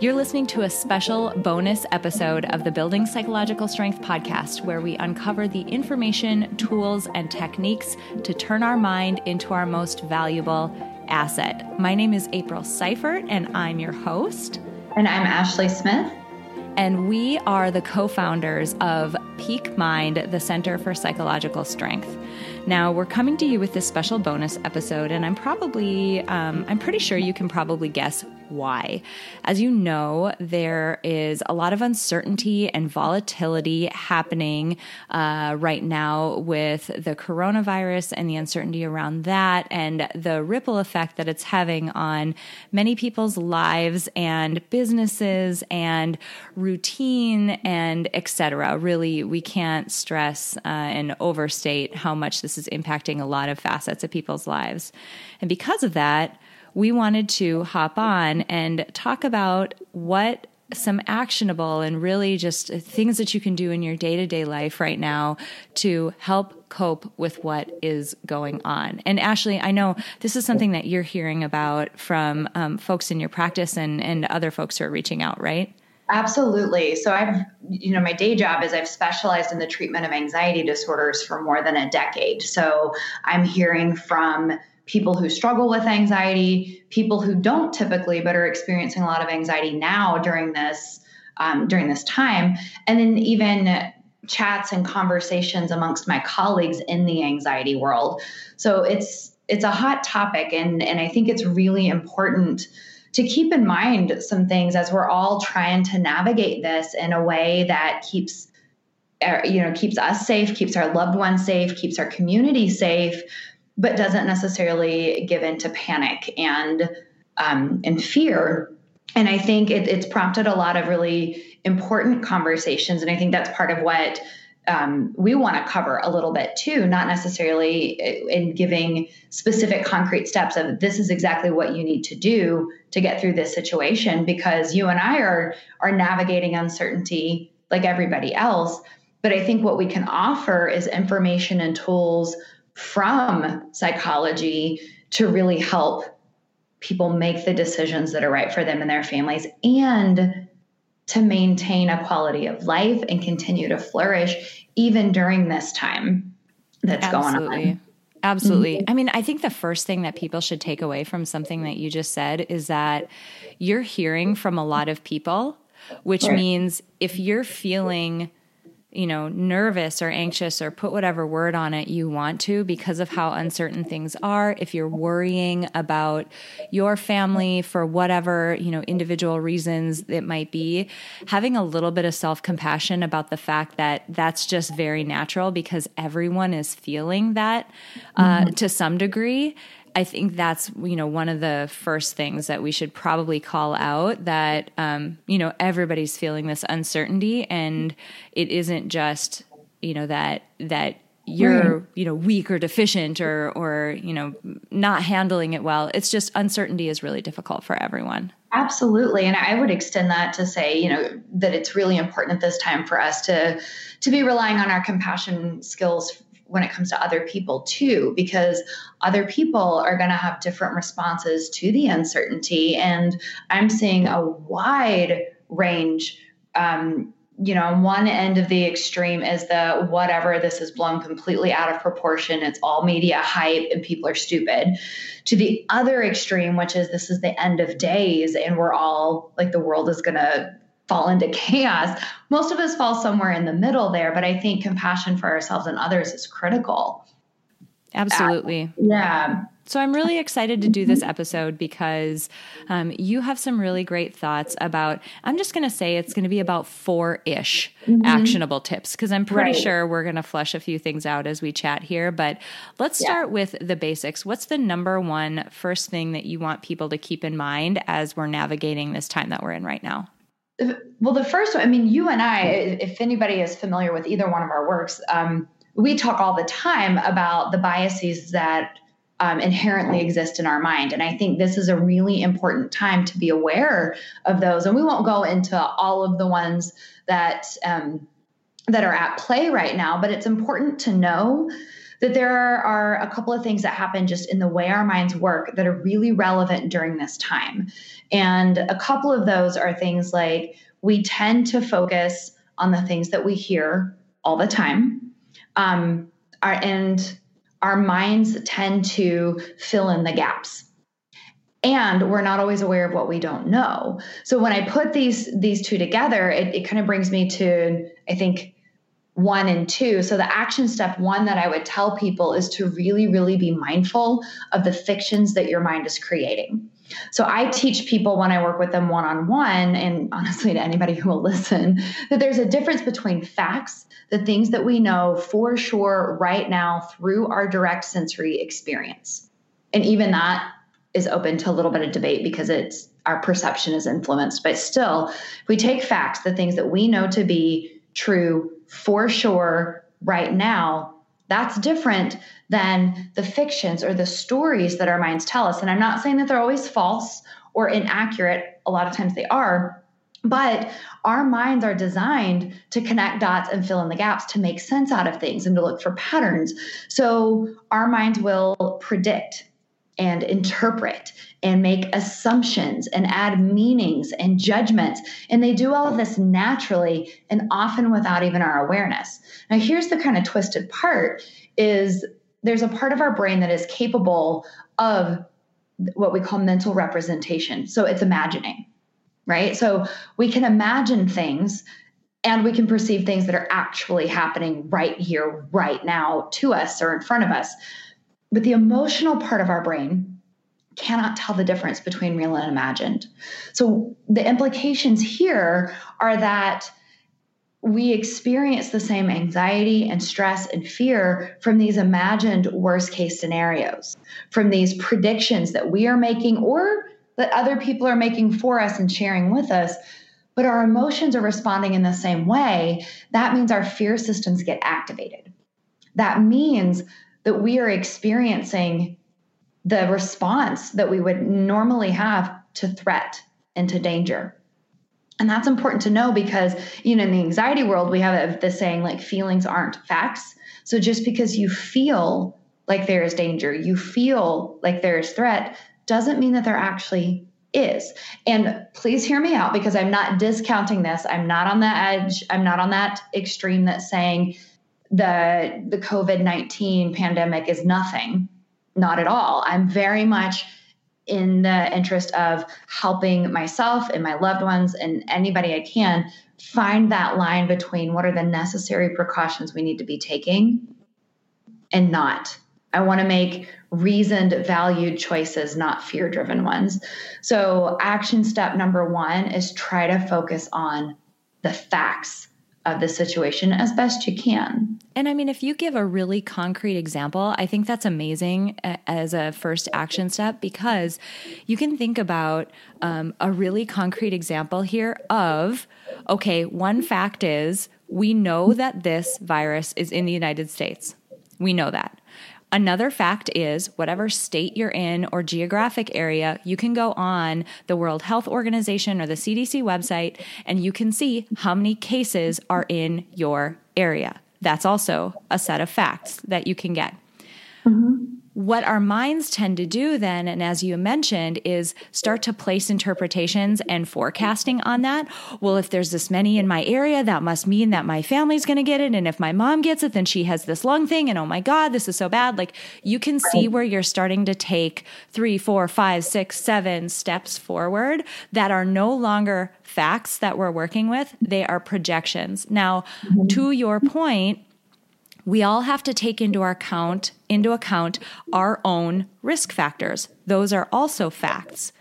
You're listening to a special bonus episode of the Building Psychological Strength podcast, where we uncover the information, tools, and techniques to turn our mind into our most valuable asset. My name is April Seifert, and I'm your host. And I'm Ashley Smith. And we are the co founders of Peak Mind, the Center for Psychological Strength. Now, we're coming to you with this special bonus episode, and I'm probably, um, I'm pretty sure you can probably guess why. As you know, there is a lot of uncertainty and volatility happening uh, right now with the coronavirus and the uncertainty around that, and the ripple effect that it's having on many people's lives and businesses and routine and etc. Really, we can't stress uh, and overstate how much this is impacting a lot of facets of people's lives. And because of that, we wanted to hop on and talk about what some actionable and really just things that you can do in your day to day life right now to help cope with what is going on. And Ashley, I know this is something that you're hearing about from um, folks in your practice and, and other folks who are reaching out, right? Absolutely. So I've, you know, my day job is I've specialized in the treatment of anxiety disorders for more than a decade. So I'm hearing from people who struggle with anxiety, people who don't typically but are experiencing a lot of anxiety now during this um, during this time, and then even chats and conversations amongst my colleagues in the anxiety world. So it's it's a hot topic, and and I think it's really important to keep in mind some things as we're all trying to navigate this in a way that keeps uh, you know keeps us safe keeps our loved ones safe keeps our community safe but doesn't necessarily give in to panic and um, and fear and i think it, it's prompted a lot of really important conversations and i think that's part of what um, we want to cover a little bit too, not necessarily in giving specific concrete steps of this is exactly what you need to do to get through this situation because you and I are are navigating uncertainty like everybody else. But I think what we can offer is information and tools from psychology to really help people make the decisions that are right for them and their families and to maintain a quality of life and continue to flourish even during this time that's Absolutely. going on. Absolutely. Mm-hmm. I mean, I think the first thing that people should take away from something that you just said is that you're hearing from a lot of people, which right. means if you're feeling you know, nervous or anxious or put whatever word on it you want to because of how uncertain things are. If you're worrying about your family for whatever, you know, individual reasons it might be, having a little bit of self compassion about the fact that that's just very natural because everyone is feeling that uh, mm-hmm. to some degree I think that's you know one of the first things that we should probably call out that um, you know everybody's feeling this uncertainty and it isn't just you know that that you're you know weak or deficient or or you know not handling it well. It's just uncertainty is really difficult for everyone. Absolutely. And i would extend that to say you know that it's really important at this time for us to to be relying on our compassion skills when it comes to other people too, because other people are going to have different responses to the uncertainty. And I'm seeing a wide range. Um, you know, on one end of the extreme is the whatever, this is blown completely out of proportion. It's all media hype and people are stupid. To the other extreme, which is this is the end of days and we're all like the world is going to fall into chaos. Most of us fall somewhere in the middle there, but I think compassion for ourselves and others is critical. Absolutely. Uh, yeah. So I'm really excited to do this episode because um, you have some really great thoughts about. I'm just going to say it's going to be about four ish mm-hmm. actionable tips because I'm pretty right. sure we're going to flush a few things out as we chat here. But let's start yeah. with the basics. What's the number one first thing that you want people to keep in mind as we're navigating this time that we're in right now? Well, the first one, I mean, you and I, if anybody is familiar with either one of our works, um, we talk all the time about the biases that um, inherently exist in our mind. And I think this is a really important time to be aware of those. And we won't go into all of the ones that um, that are at play right now, but it's important to know that there are a couple of things that happen just in the way our minds work that are really relevant during this time. And a couple of those are things like we tend to focus on the things that we hear all the time. Um, our, and our minds tend to fill in the gaps. And we're not always aware of what we don't know. So when i put these these two together it, it kind of brings me to i think one and two. So the action step one that i would tell people is to really really be mindful of the fictions that your mind is creating so I teach people when I work with them one on one, and honestly to anybody who will listen, that there's a difference between facts, the things that we know for sure right now through our direct sensory experience. And even that is open to a little bit of debate because it's our perception is influenced. But still, if we take facts, the things that we know to be true for sure right now, that's different than the fictions or the stories that our minds tell us. And I'm not saying that they're always false or inaccurate, a lot of times they are. But our minds are designed to connect dots and fill in the gaps to make sense out of things and to look for patterns. So our minds will predict and interpret and make assumptions and add meanings and judgments. And they do all of this naturally and often without even our awareness. Now, here's the kind of twisted part is there's a part of our brain that is capable of what we call mental representation. So it's imagining, right? So we can imagine things and we can perceive things that are actually happening right here, right now to us or in front of us. But the emotional part of our brain cannot tell the difference between real and imagined. So the implications here are that we experience the same anxiety and stress and fear from these imagined worst case scenarios, from these predictions that we are making or that other people are making for us and sharing with us. But our emotions are responding in the same way. That means our fear systems get activated. That means that we are experiencing the response that we would normally have to threat and to danger. And that's important to know because, you know, in the anxiety world, we have the saying like feelings aren't facts. So just because you feel like there is danger, you feel like there is threat, doesn't mean that there actually is. And please hear me out because I'm not discounting this. I'm not on the edge. I'm not on that extreme that's saying the the COVID-19 pandemic is nothing. Not at all. I'm very much in the interest of helping myself and my loved ones and anybody I can find that line between what are the necessary precautions we need to be taking and not. I want to make reasoned, valued choices, not fear driven ones. So, action step number one is try to focus on the facts of the situation as best you can. And I mean, if you give a really concrete example, I think that's amazing as a first action step because you can think about um, a really concrete example here of okay, one fact is we know that this virus is in the United States. We know that. Another fact is whatever state you're in or geographic area, you can go on the World Health Organization or the CDC website and you can see how many cases are in your area. That's also a set of facts that you can get. Mm-hmm what our minds tend to do then, and as you mentioned, is start to place interpretations and forecasting on that. Well, if there's this many in my area, that must mean that my family's going to get it. And if my mom gets it, then she has this lung thing. And oh my God, this is so bad. Like you can see where you're starting to take three, four, five, six, seven steps forward that are no longer facts that we're working with, they are projections. Now, mm-hmm. to your point, we all have to take into our account into account our own risk factors. Those are also facts.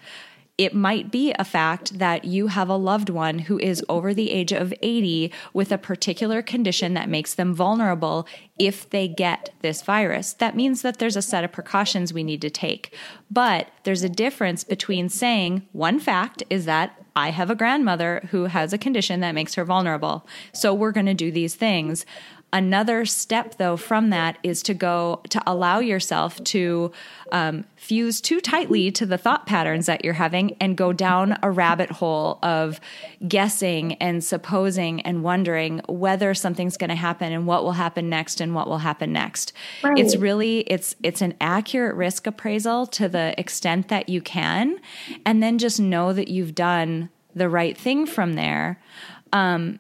It might be a fact that you have a loved one who is over the age of 80 with a particular condition that makes them vulnerable if they get this virus. That means that there's a set of precautions we need to take. But there's a difference between saying one fact is that I have a grandmother who has a condition that makes her vulnerable. So we're going to do these things Another step, though, from that is to go to allow yourself to um, fuse too tightly to the thought patterns that you're having and go down a rabbit hole of guessing and supposing and wondering whether something's going to happen and what will happen next and what will happen next. Right. It's really it's it's an accurate risk appraisal to the extent that you can, and then just know that you've done the right thing from there. Um,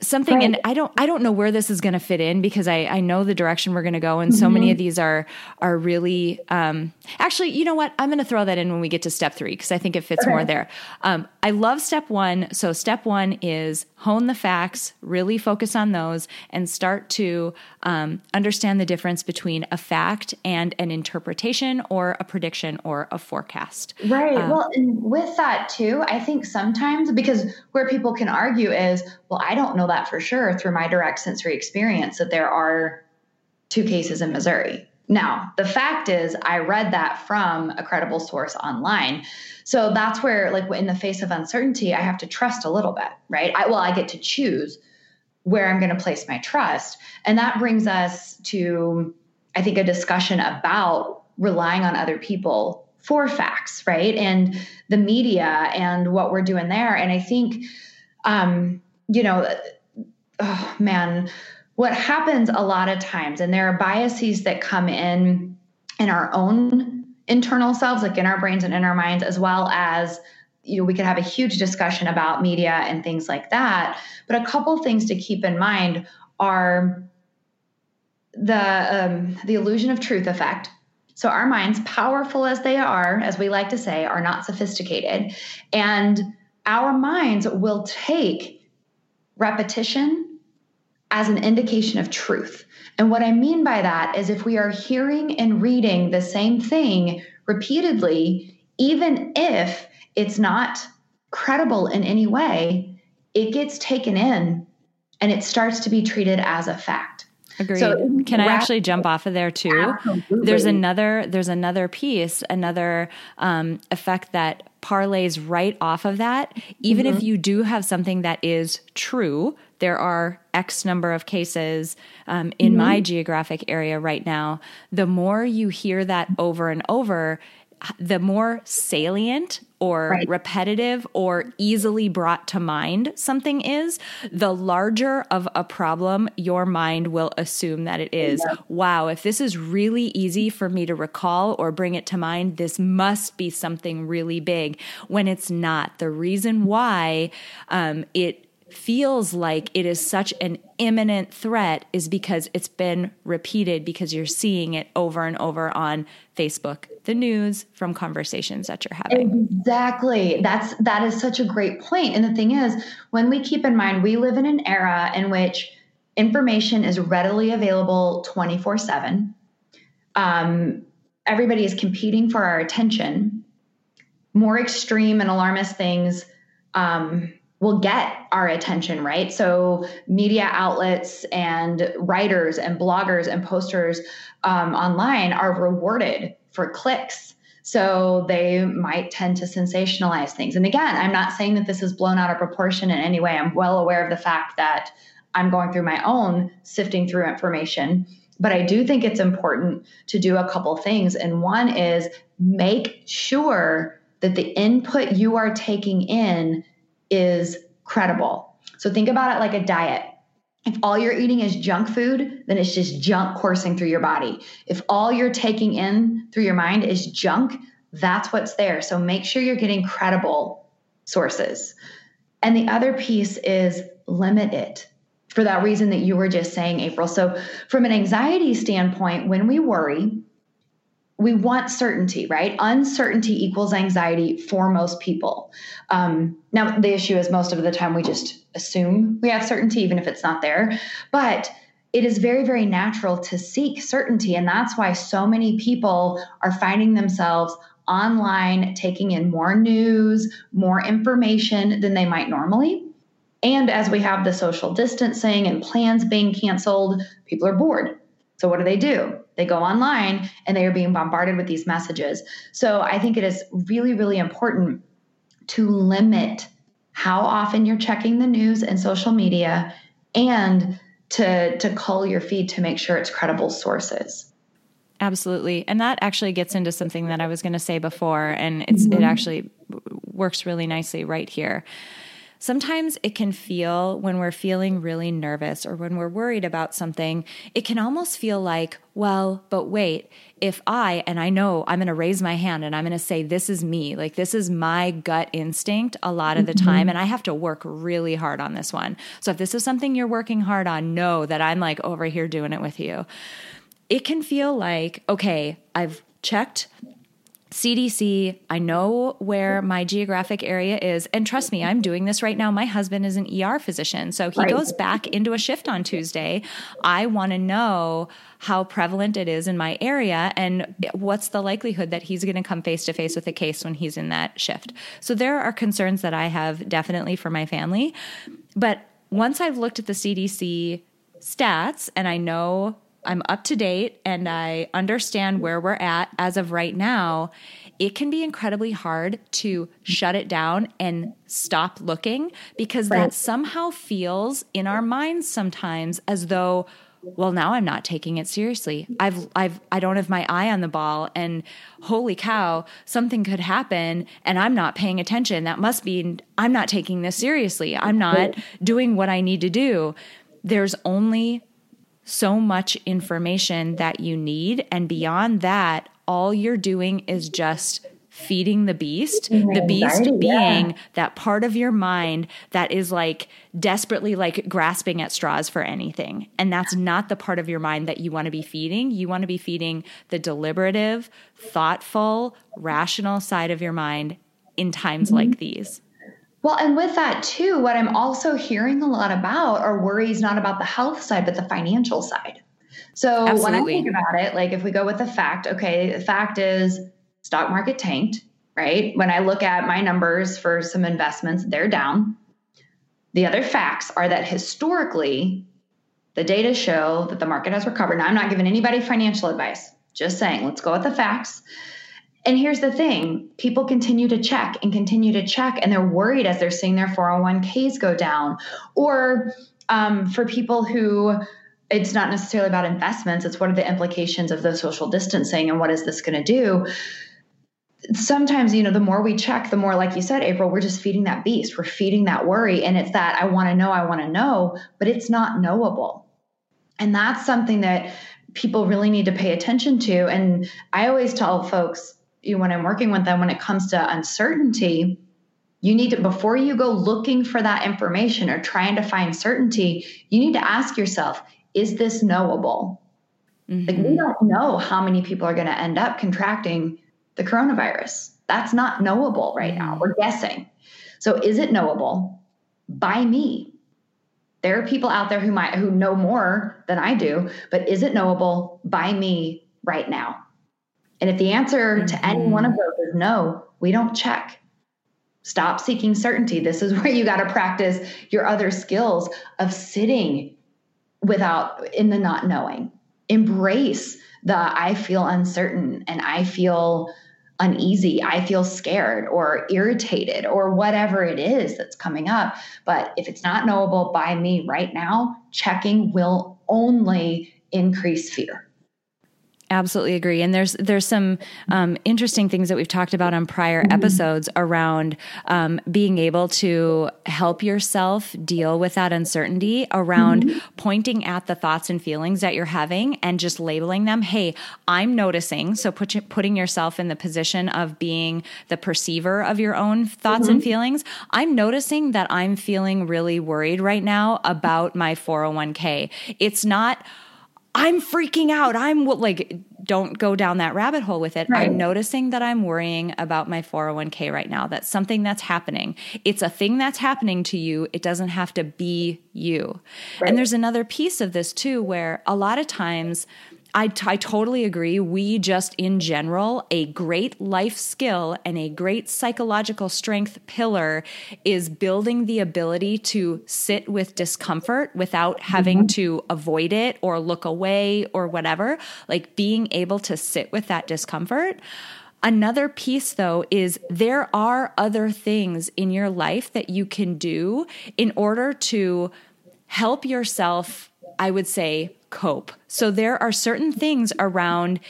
something right. and i don't i don't know where this is going to fit in because i i know the direction we're going to go and mm-hmm. so many mm-hmm. of these are are really um actually you know what i'm going to throw that in when we get to step three because i think it fits okay. more there um i love step one so step one is hone the facts really focus on those and start to um, understand the difference between a fact and an interpretation or a prediction or a forecast right um, well and with that too i think sometimes because where people can argue is well i don't know that for sure through my direct sensory experience that there are two cases in Missouri. Now, the fact is, I read that from a credible source online. So that's where, like, in the face of uncertainty, I have to trust a little bit, right? I, well, I get to choose where I'm going to place my trust. And that brings us to, I think, a discussion about relying on other people for facts, right? And the media and what we're doing there. And I think, um, you know, oh man, what happens a lot of times, and there are biases that come in in our own internal selves, like in our brains and in our minds, as well as you know we could have a huge discussion about media and things like that. But a couple things to keep in mind are the um, the illusion of truth effect. So our minds, powerful as they are, as we like to say, are not sophisticated, and our minds will take repetition as an indication of truth. And what I mean by that is if we are hearing and reading the same thing repeatedly, even if it's not credible in any way, it gets taken in and it starts to be treated as a fact. Agreed. So Can I actually jump off of there too? Absolutely. There's another there's another piece, another um, effect that parlays right off of that. Even mm-hmm. if you do have something that is true, there are X number of cases um, in mm-hmm. my geographic area right now. The more you hear that over and over, the more salient or right. repetitive or easily brought to mind something is, the larger of a problem your mind will assume that it is. Yeah. Wow, if this is really easy for me to recall or bring it to mind, this must be something really big when it's not. The reason why um, it feels like it is such an imminent threat is because it's been repeated because you're seeing it over and over on Facebook, the news, from conversations that you're having. Exactly. That's that is such a great point. And the thing is, when we keep in mind we live in an era in which information is readily available 24/7. Um, everybody is competing for our attention. More extreme and alarmist things um, will get our attention, right? So, media outlets and writers and bloggers and posters um, online are rewarded for clicks. So, they might tend to sensationalize things. And again, I'm not saying that this is blown out of proportion in any way. I'm well aware of the fact that I'm going through my own sifting through information. But I do think it's important to do a couple things. And one is make sure that the input you are taking in is credible. So think about it like a diet. If all you're eating is junk food, then it's just junk coursing through your body. If all you're taking in through your mind is junk, that's what's there. So make sure you're getting credible sources. And the other piece is limit it for that reason that you were just saying, April. So, from an anxiety standpoint, when we worry, we want certainty, right? Uncertainty equals anxiety for most people. Um, now, the issue is most of the time we just assume we have certainty, even if it's not there. But it is very, very natural to seek certainty. And that's why so many people are finding themselves online taking in more news, more information than they might normally. And as we have the social distancing and plans being canceled, people are bored. So, what do they do? They go online and they are being bombarded with these messages. So I think it is really, really important to limit how often you're checking the news and social media and to to cull your feed to make sure it's credible sources. Absolutely. And that actually gets into something that I was going to say before and it's mm-hmm. it actually works really nicely right here. Sometimes it can feel when we're feeling really nervous or when we're worried about something, it can almost feel like, well, but wait, if I, and I know I'm going to raise my hand and I'm going to say, this is me, like this is my gut instinct a lot of the mm-hmm. time. And I have to work really hard on this one. So if this is something you're working hard on, know that I'm like over here doing it with you. It can feel like, okay, I've checked CDC, I know where my geographic area is. And trust me, I'm doing this right now. My husband is an ER physician. So he right. goes back into a shift on Tuesday. I want to know how prevalent it is in my area and what's the likelihood that he's going to come face to face with a case when he's in that shift. So there are concerns that I have definitely for my family. But once I've looked at the CDC stats and I know I'm up to date and I understand where we're at as of right now, it can be incredibly hard to shut it down and stop looking because right. that somehow feels in our minds sometimes as though well now I'm not taking it seriously. I've I've I don't have my eye on the ball and holy cow, something could happen and I'm not paying attention. That must be I'm not taking this seriously. I'm not doing what I need to do. There's only so much information that you need. And beyond that, all you're doing is just feeding the beast the beast being yeah. that part of your mind that is like desperately like grasping at straws for anything and that's not the part of your mind that you want to be feeding you want to be feeding the deliberative thoughtful rational side of your mind in times mm-hmm. like these well, and with that too, what I'm also hearing a lot about are worries not about the health side, but the financial side. So Absolutely. when I think about it, like if we go with the fact, okay, the fact is stock market tanked, right? When I look at my numbers for some investments, they're down. The other facts are that historically, the data show that the market has recovered. Now, I'm not giving anybody financial advice, just saying, let's go with the facts. And here's the thing people continue to check and continue to check, and they're worried as they're seeing their 401ks go down. Or um, for people who it's not necessarily about investments, it's what are the implications of the social distancing and what is this going to do? Sometimes, you know, the more we check, the more, like you said, April, we're just feeding that beast. We're feeding that worry. And it's that I want to know, I want to know, but it's not knowable. And that's something that people really need to pay attention to. And I always tell folks, you when I'm working with them when it comes to uncertainty, you need to before you go looking for that information or trying to find certainty, you need to ask yourself, is this knowable? Mm-hmm. Like we mm-hmm. don't know how many people are going to end up contracting the coronavirus. That's not knowable right now. We're guessing. So is it knowable by me? There are people out there who might who know more than I do, but is it knowable by me right now? And if the answer mm-hmm. to any one of mm-hmm. those is no, we don't check. Stop seeking certainty. This is where you got to practice your other skills of sitting without in the not knowing. Embrace the I feel uncertain and I feel uneasy, I feel scared or irritated or whatever it is that's coming up. But if it's not knowable by me right now, checking will only increase fear. Absolutely agree. And there's there's some um, interesting things that we've talked about on prior mm-hmm. episodes around um, being able to help yourself deal with that uncertainty around mm-hmm. pointing at the thoughts and feelings that you're having and just labeling them. Hey, I'm noticing. So put, putting yourself in the position of being the perceiver of your own thoughts mm-hmm. and feelings. I'm noticing that I'm feeling really worried right now about my 401k. It's not I'm freaking out. I'm like, don't go down that rabbit hole with it. Right. I'm noticing that I'm worrying about my 401k right now. That's something that's happening. It's a thing that's happening to you. It doesn't have to be you. Right. And there's another piece of this too, where a lot of times, I, I totally agree. We just, in general, a great life skill and a great psychological strength pillar is building the ability to sit with discomfort without having mm-hmm. to avoid it or look away or whatever. Like being able to sit with that discomfort. Another piece, though, is there are other things in your life that you can do in order to help yourself I would say, cope. So there are certain things around,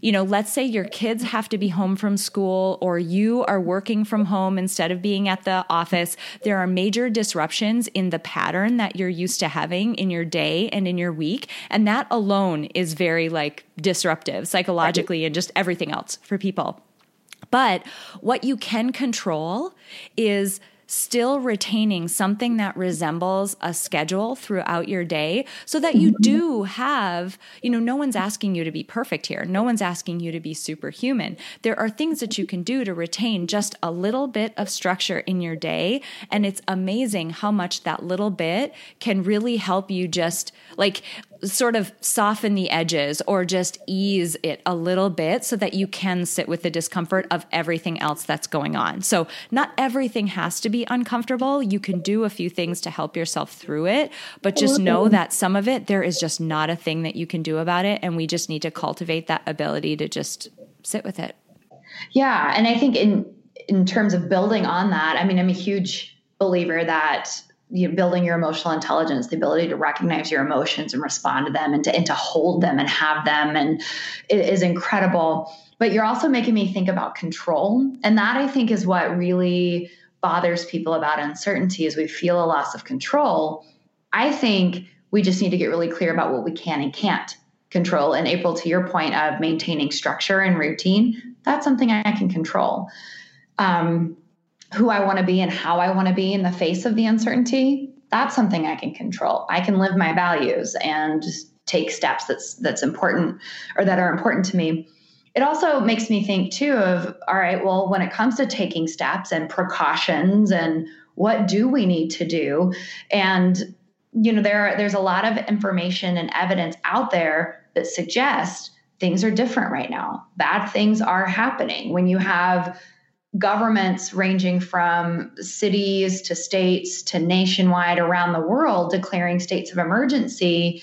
you know, let's say your kids have to be home from school or you are working from home instead of being at the office. There are major disruptions in the pattern that you're used to having in your day and in your week. And that alone is very like disruptive psychologically and just everything else for people. But what you can control is still retaining something that resembles a schedule throughout your day so that you mm-hmm. do have, you know, no one's asking you to be perfect here. No one's asking you to be superhuman. There are things that you can do to retain just a little bit of structure in your day. And it's amazing how much that little bit can really help you just like sort of soften the edges or just ease it a little bit so that you can sit with the discomfort of everything else that's going on. So, not everything has to be uncomfortable. You can do a few things to help yourself through it, but just know that some of it, there is just not a thing that you can do about it. And we just need to cultivate that ability to just sit with it. Yeah. And I think in, in terms of building on that, I mean, I'm a huge believer that you know, building your emotional intelligence, the ability to recognize your emotions and respond to them and to, and to hold them and have them and it is incredible. But you're also making me think about control. And that I think is what really bothers people about uncertainty is we feel a loss of control. I think we just need to get really clear about what we can and can't control. And April, to your point of maintaining structure and routine, that's something I can control. Um, who I want to be and how I want to be in the face of the uncertainty, that's something I can control. I can live my values and take steps that's that's important or that are important to me. It also makes me think too of all right, well, when it comes to taking steps and precautions and what do we need to do? And you know, there there's a lot of information and evidence out there that suggests things are different right now. Bad things are happening. When you have governments ranging from cities to states to nationwide around the world declaring states of emergency,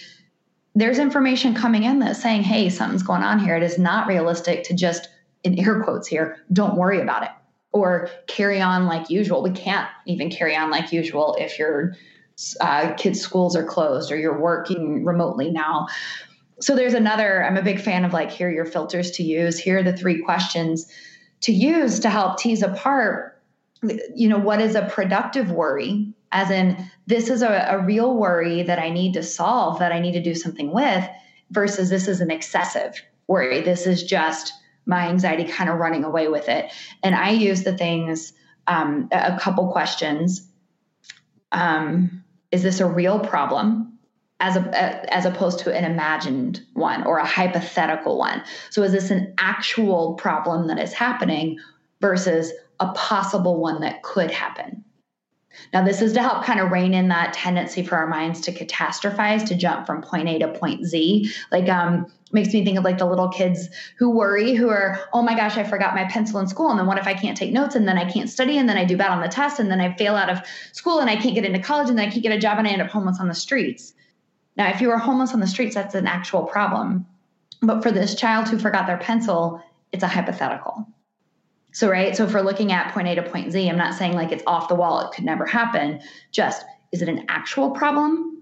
there's information coming in that's saying, hey, something's going on here. It is not realistic to just, in air quotes here, don't worry about it or carry on like usual. We can't even carry on like usual if your uh, kids' schools are closed or you're working remotely now. So there's another, I'm a big fan of like, here are your filters to use. Here are the three questions to use to help tease apart you know what is a productive worry as in this is a, a, real worry that i need to solve that i need to do something with versus this is an excessive worry. This is just my anxiety kind of running away with it. And i use the things um, a couple questions. Um, is this a real problem as a, as opposed to an imagined one or a hypothetical one. So is this an actual problem that is happening versus a possible one that could happen? Now, this is to help kind of rein in that tendency for our minds to catastrophize, to jump from point A to point Z. Like, um, makes me think of like the little kids who worry, who are, oh my gosh, I forgot my pencil in school. And then what if I can't take notes and then I can't study and then I do bad on the test and then I fail out of school and I can't get into college and then I can't get a job and I end up homeless on the streets. Now, if you were homeless on the streets, that's an actual problem. But for this child who forgot their pencil, it's a hypothetical. So, right. So, if we're looking at point A to point Z, I'm not saying like it's off the wall, it could never happen. Just is it an actual problem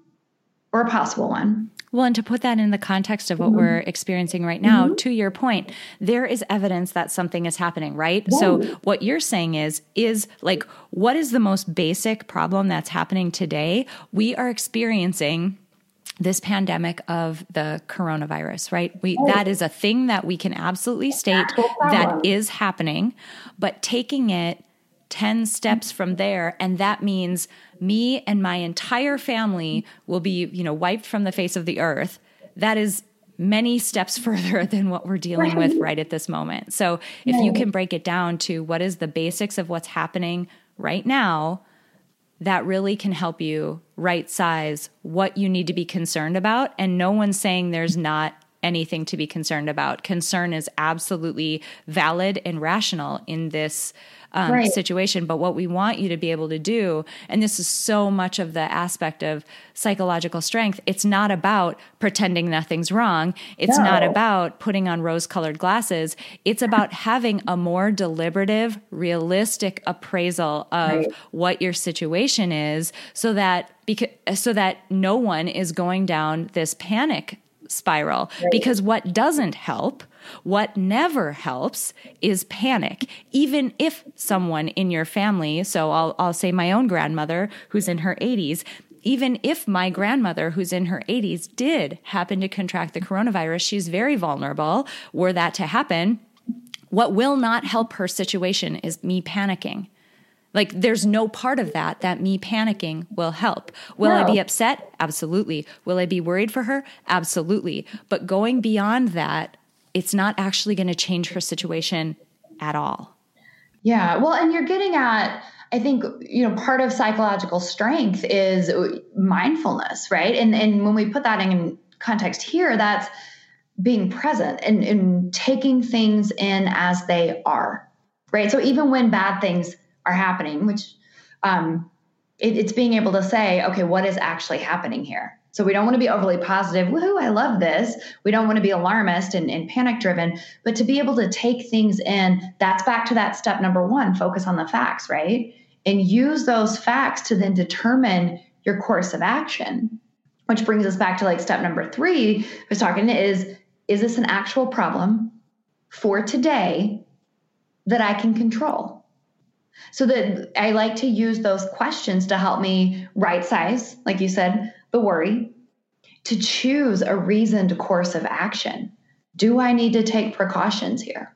or a possible one? Well, and to put that in the context of what mm-hmm. we're experiencing right now, mm-hmm. to your point, there is evidence that something is happening, right? So, what you're saying is, is like, what is the most basic problem that's happening today? We are experiencing this pandemic of the coronavirus, right? We oh. that is a thing that we can absolutely state that is happening, but taking it 10 steps from there and that means me and my entire family will be, you know, wiped from the face of the earth. That is many steps further than what we're dealing with right at this moment. So, if you can break it down to what is the basics of what's happening right now, that really can help you right size what you need to be concerned about. And no one's saying there's not anything to be concerned about. Concern is absolutely valid and rational in this um, right. situation. But what we want you to be able to do, and this is so much of the aspect of psychological strength, it's not about pretending nothing's wrong. It's no. not about putting on rose colored glasses. It's about having a more deliberative, realistic appraisal of right. what your situation is so that because so that no one is going down this panic spiral right. because what doesn't help what never helps is panic. Even if someone in your family, so I'll, I'll say my own grandmother who's in her 80s, even if my grandmother, who's in her 80s, did happen to contract the coronavirus, she's very vulnerable. Were that to happen, what will not help her situation is me panicking. Like, there's no part of that that me panicking will help. Will no. I be upset? Absolutely. Will I be worried for her? Absolutely. But going beyond that, it's not actually going to change her situation at all. Yeah. Well, and you're getting at, I think, you know, part of psychological strength is mindfulness, right? And and when we put that in context here, that's being present and, and taking things in as they are, right? So even when bad things are happening, which um, it, it's being able to say, okay, what is actually happening here? So we don't want to be overly positive, woohoo, I love this. We don't want to be alarmist and, and panic driven, but to be able to take things in, that's back to that step number one focus on the facts, right? And use those facts to then determine your course of action. Which brings us back to like step number three, I was talking is, is this an actual problem for today that I can control? So that I like to use those questions to help me right size, like you said, the worry, to choose a reasoned course of action. Do I need to take precautions here?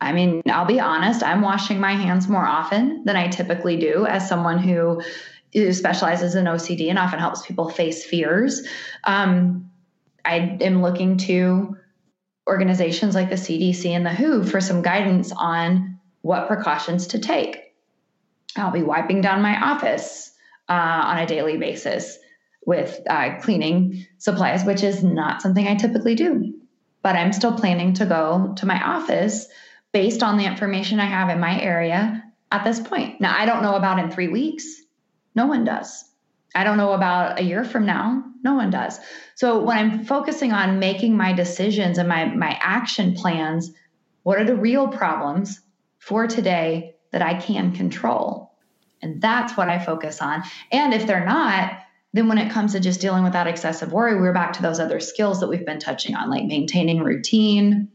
I mean, I'll be honest, I'm washing my hands more often than I typically do as someone who specializes in OCD and often helps people face fears. Um, I am looking to organizations like the CDC and the WHO for some guidance on what precautions to take. I'll be wiping down my office uh, on a daily basis with uh, cleaning supplies, which is not something I typically do. But I'm still planning to go to my office based on the information I have in my area at this point. Now, I don't know about in three weeks. No one does. I don't know about a year from now. No one does. So when I'm focusing on making my decisions and my, my action plans, what are the real problems for today that I can control? And that's what I focus on. And if they're not, then when it comes to just dealing with that excessive worry, we're back to those other skills that we've been touching on, like maintaining routine,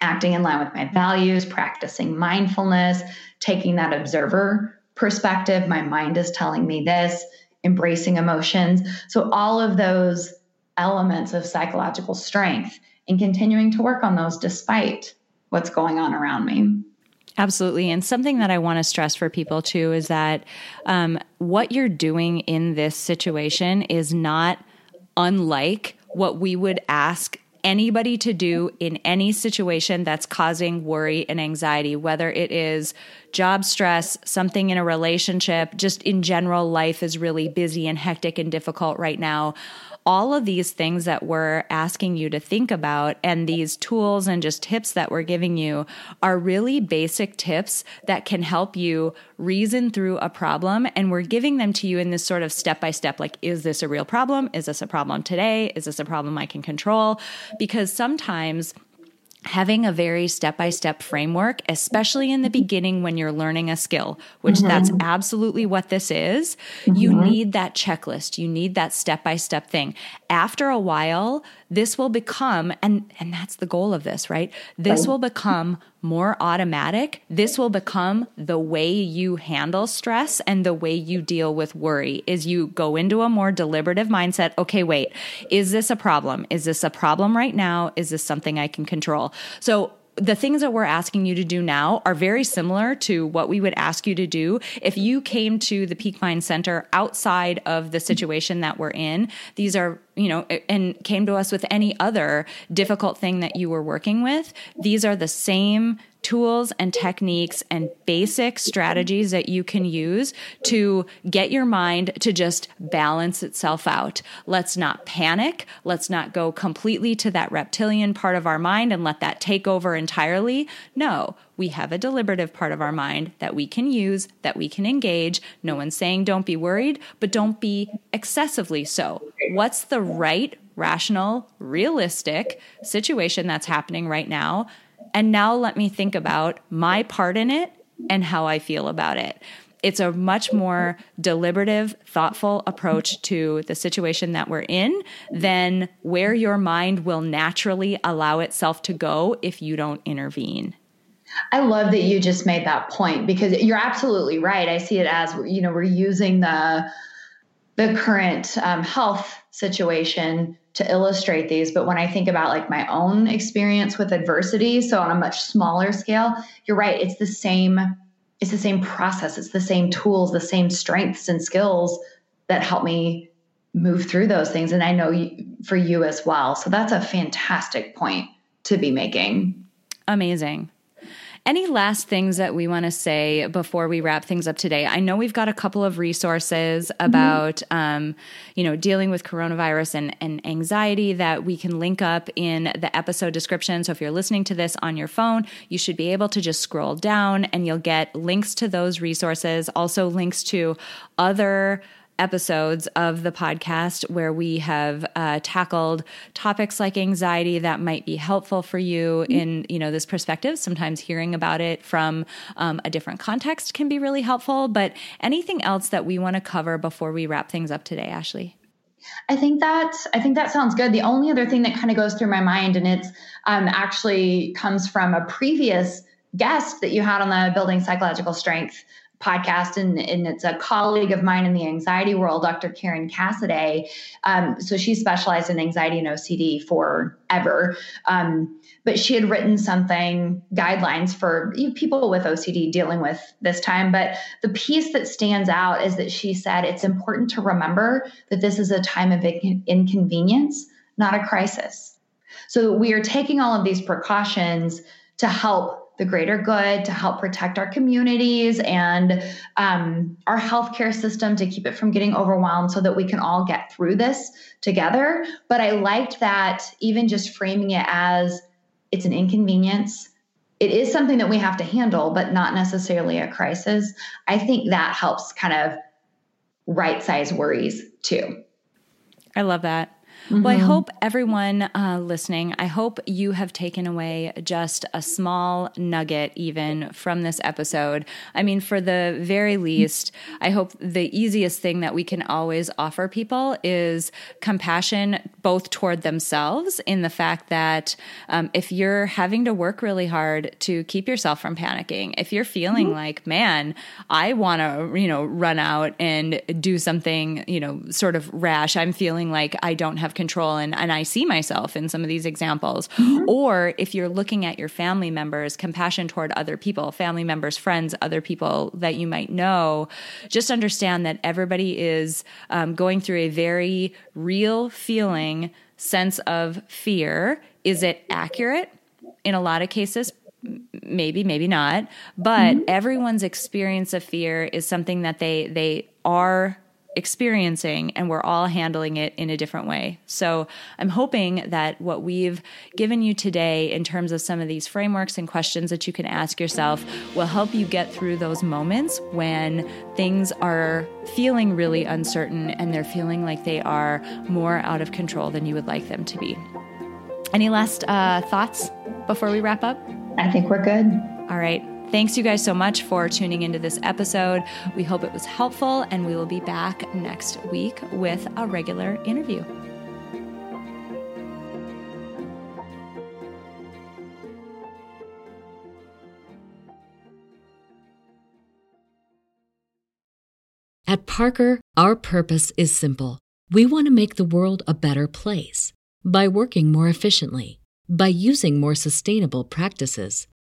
acting in line with my values, practicing mindfulness, taking that observer perspective. My mind is telling me this, embracing emotions. So, all of those elements of psychological strength and continuing to work on those despite what's going on around me. Absolutely. And something that I want to stress for people too is that um, what you're doing in this situation is not unlike what we would ask anybody to do in any situation that's causing worry and anxiety, whether it is job stress, something in a relationship, just in general, life is really busy and hectic and difficult right now all of these things that we're asking you to think about and these tools and just tips that we're giving you are really basic tips that can help you reason through a problem. And we're giving them to you in this sort of step by step like, is this a real problem? Is this a problem today? Is this a problem I can control? Because sometimes having a very step by step framework, especially in the beginning when you're learning a skill, which mm-hmm. that's absolutely what this is, mm-hmm. you need that checklist. You need that step by step thing. After a while, this will become, and, and that's the goal of this, right? This will become more automatic. This will become the way you handle stress and the way you deal with worry is you go into a more deliberative mindset. Okay, wait, is this a problem? Is this a problem right now? Is this something I can control? So the things that we're asking you to do now are very similar to what we would ask you to do if you came to the Peak Mind Center outside of the situation that we're in. These are, you know, and came to us with any other difficult thing that you were working with. These are the same tools and techniques and basic strategies that you can use to get your mind to just balance itself out. Let's not panic. Let's not go completely to that reptilian part of our mind and let that take over entirely. No, we have a deliberative part of our mind that we can use, that we can engage. No one's saying don't be worried, but don't be excessively so. What's the right, rational, realistic situation that's happening right now? And now let me think about my part in it and how I feel about it. It's a much more deliberative, thoughtful approach to the situation that we're in than where your mind will naturally allow itself to go if you don't intervene. I love that you just made that point because you're absolutely right. I see it as you know we're using the the current um, health situation to illustrate these but when i think about like my own experience with adversity so on a much smaller scale you're right it's the same it's the same process it's the same tools the same strengths and skills that help me move through those things and i know for you as well. So that's a fantastic point to be making. Amazing any last things that we want to say before we wrap things up today? I know we've got a couple of resources mm-hmm. about, mm-hmm. um, you know, dealing with coronavirus and, and anxiety that we can link up in the episode description. So if you're listening to this on your phone, you should be able to just scroll down and you'll get links to those resources, also links to other episodes of the podcast where we have uh, tackled topics like anxiety that might be helpful for you mm-hmm. in you know this perspective sometimes hearing about it from um, a different context can be really helpful but anything else that we want to cover before we wrap things up today ashley I think that I think that sounds good. The only other thing that kind of goes through my mind, and it's um, actually comes from a previous guest that you had on the building psychological strength podcast, and, and it's a colleague of mine in the anxiety world, Dr. Karen Cassiday. Um, so she specialized in anxiety and OCD forever. Um, but she had written something, guidelines for people with OCD dealing with this time. But the piece that stands out is that she said it's important to remember that this is a time of inconvenience, not a crisis. So we are taking all of these precautions to help the greater good to help protect our communities and um, our healthcare system to keep it from getting overwhelmed so that we can all get through this together. But I liked that even just framing it as it's an inconvenience. It is something that we have to handle, but not necessarily a crisis. I think that helps kind of right size worries too. I love that. Mm-hmm. Well, I hope everyone uh, listening, I hope you have taken away just a small nugget even from this episode. I mean, for the very least, I hope the easiest thing that we can always offer people is compassion, both toward themselves, in the fact that um, if you're having to work really hard to keep yourself from panicking, if you're feeling mm-hmm. like, man, I want to, you know, run out and do something, you know, sort of rash, I'm feeling like I don't have control and, and I see myself in some of these examples. Mm-hmm. Or if you're looking at your family members, compassion toward other people, family members, friends, other people that you might know, just understand that everybody is um, going through a very real feeling sense of fear. Is it accurate? In a lot of cases, maybe maybe not but mm-hmm. everyone's experience of fear is something that they they are experiencing and we're all handling it in a different way. So I'm hoping that what we've given you today in terms of some of these frameworks and questions that you can ask yourself will help you get through those moments when things are feeling really uncertain and they're feeling like they are more out of control than you would like them to be. Any last uh, thoughts before we wrap up? I think we're good. All right. Thanks, you guys, so much for tuning into this episode. We hope it was helpful, and we will be back next week with a regular interview. At Parker, our purpose is simple. We want to make the world a better place by working more efficiently, by using more sustainable practices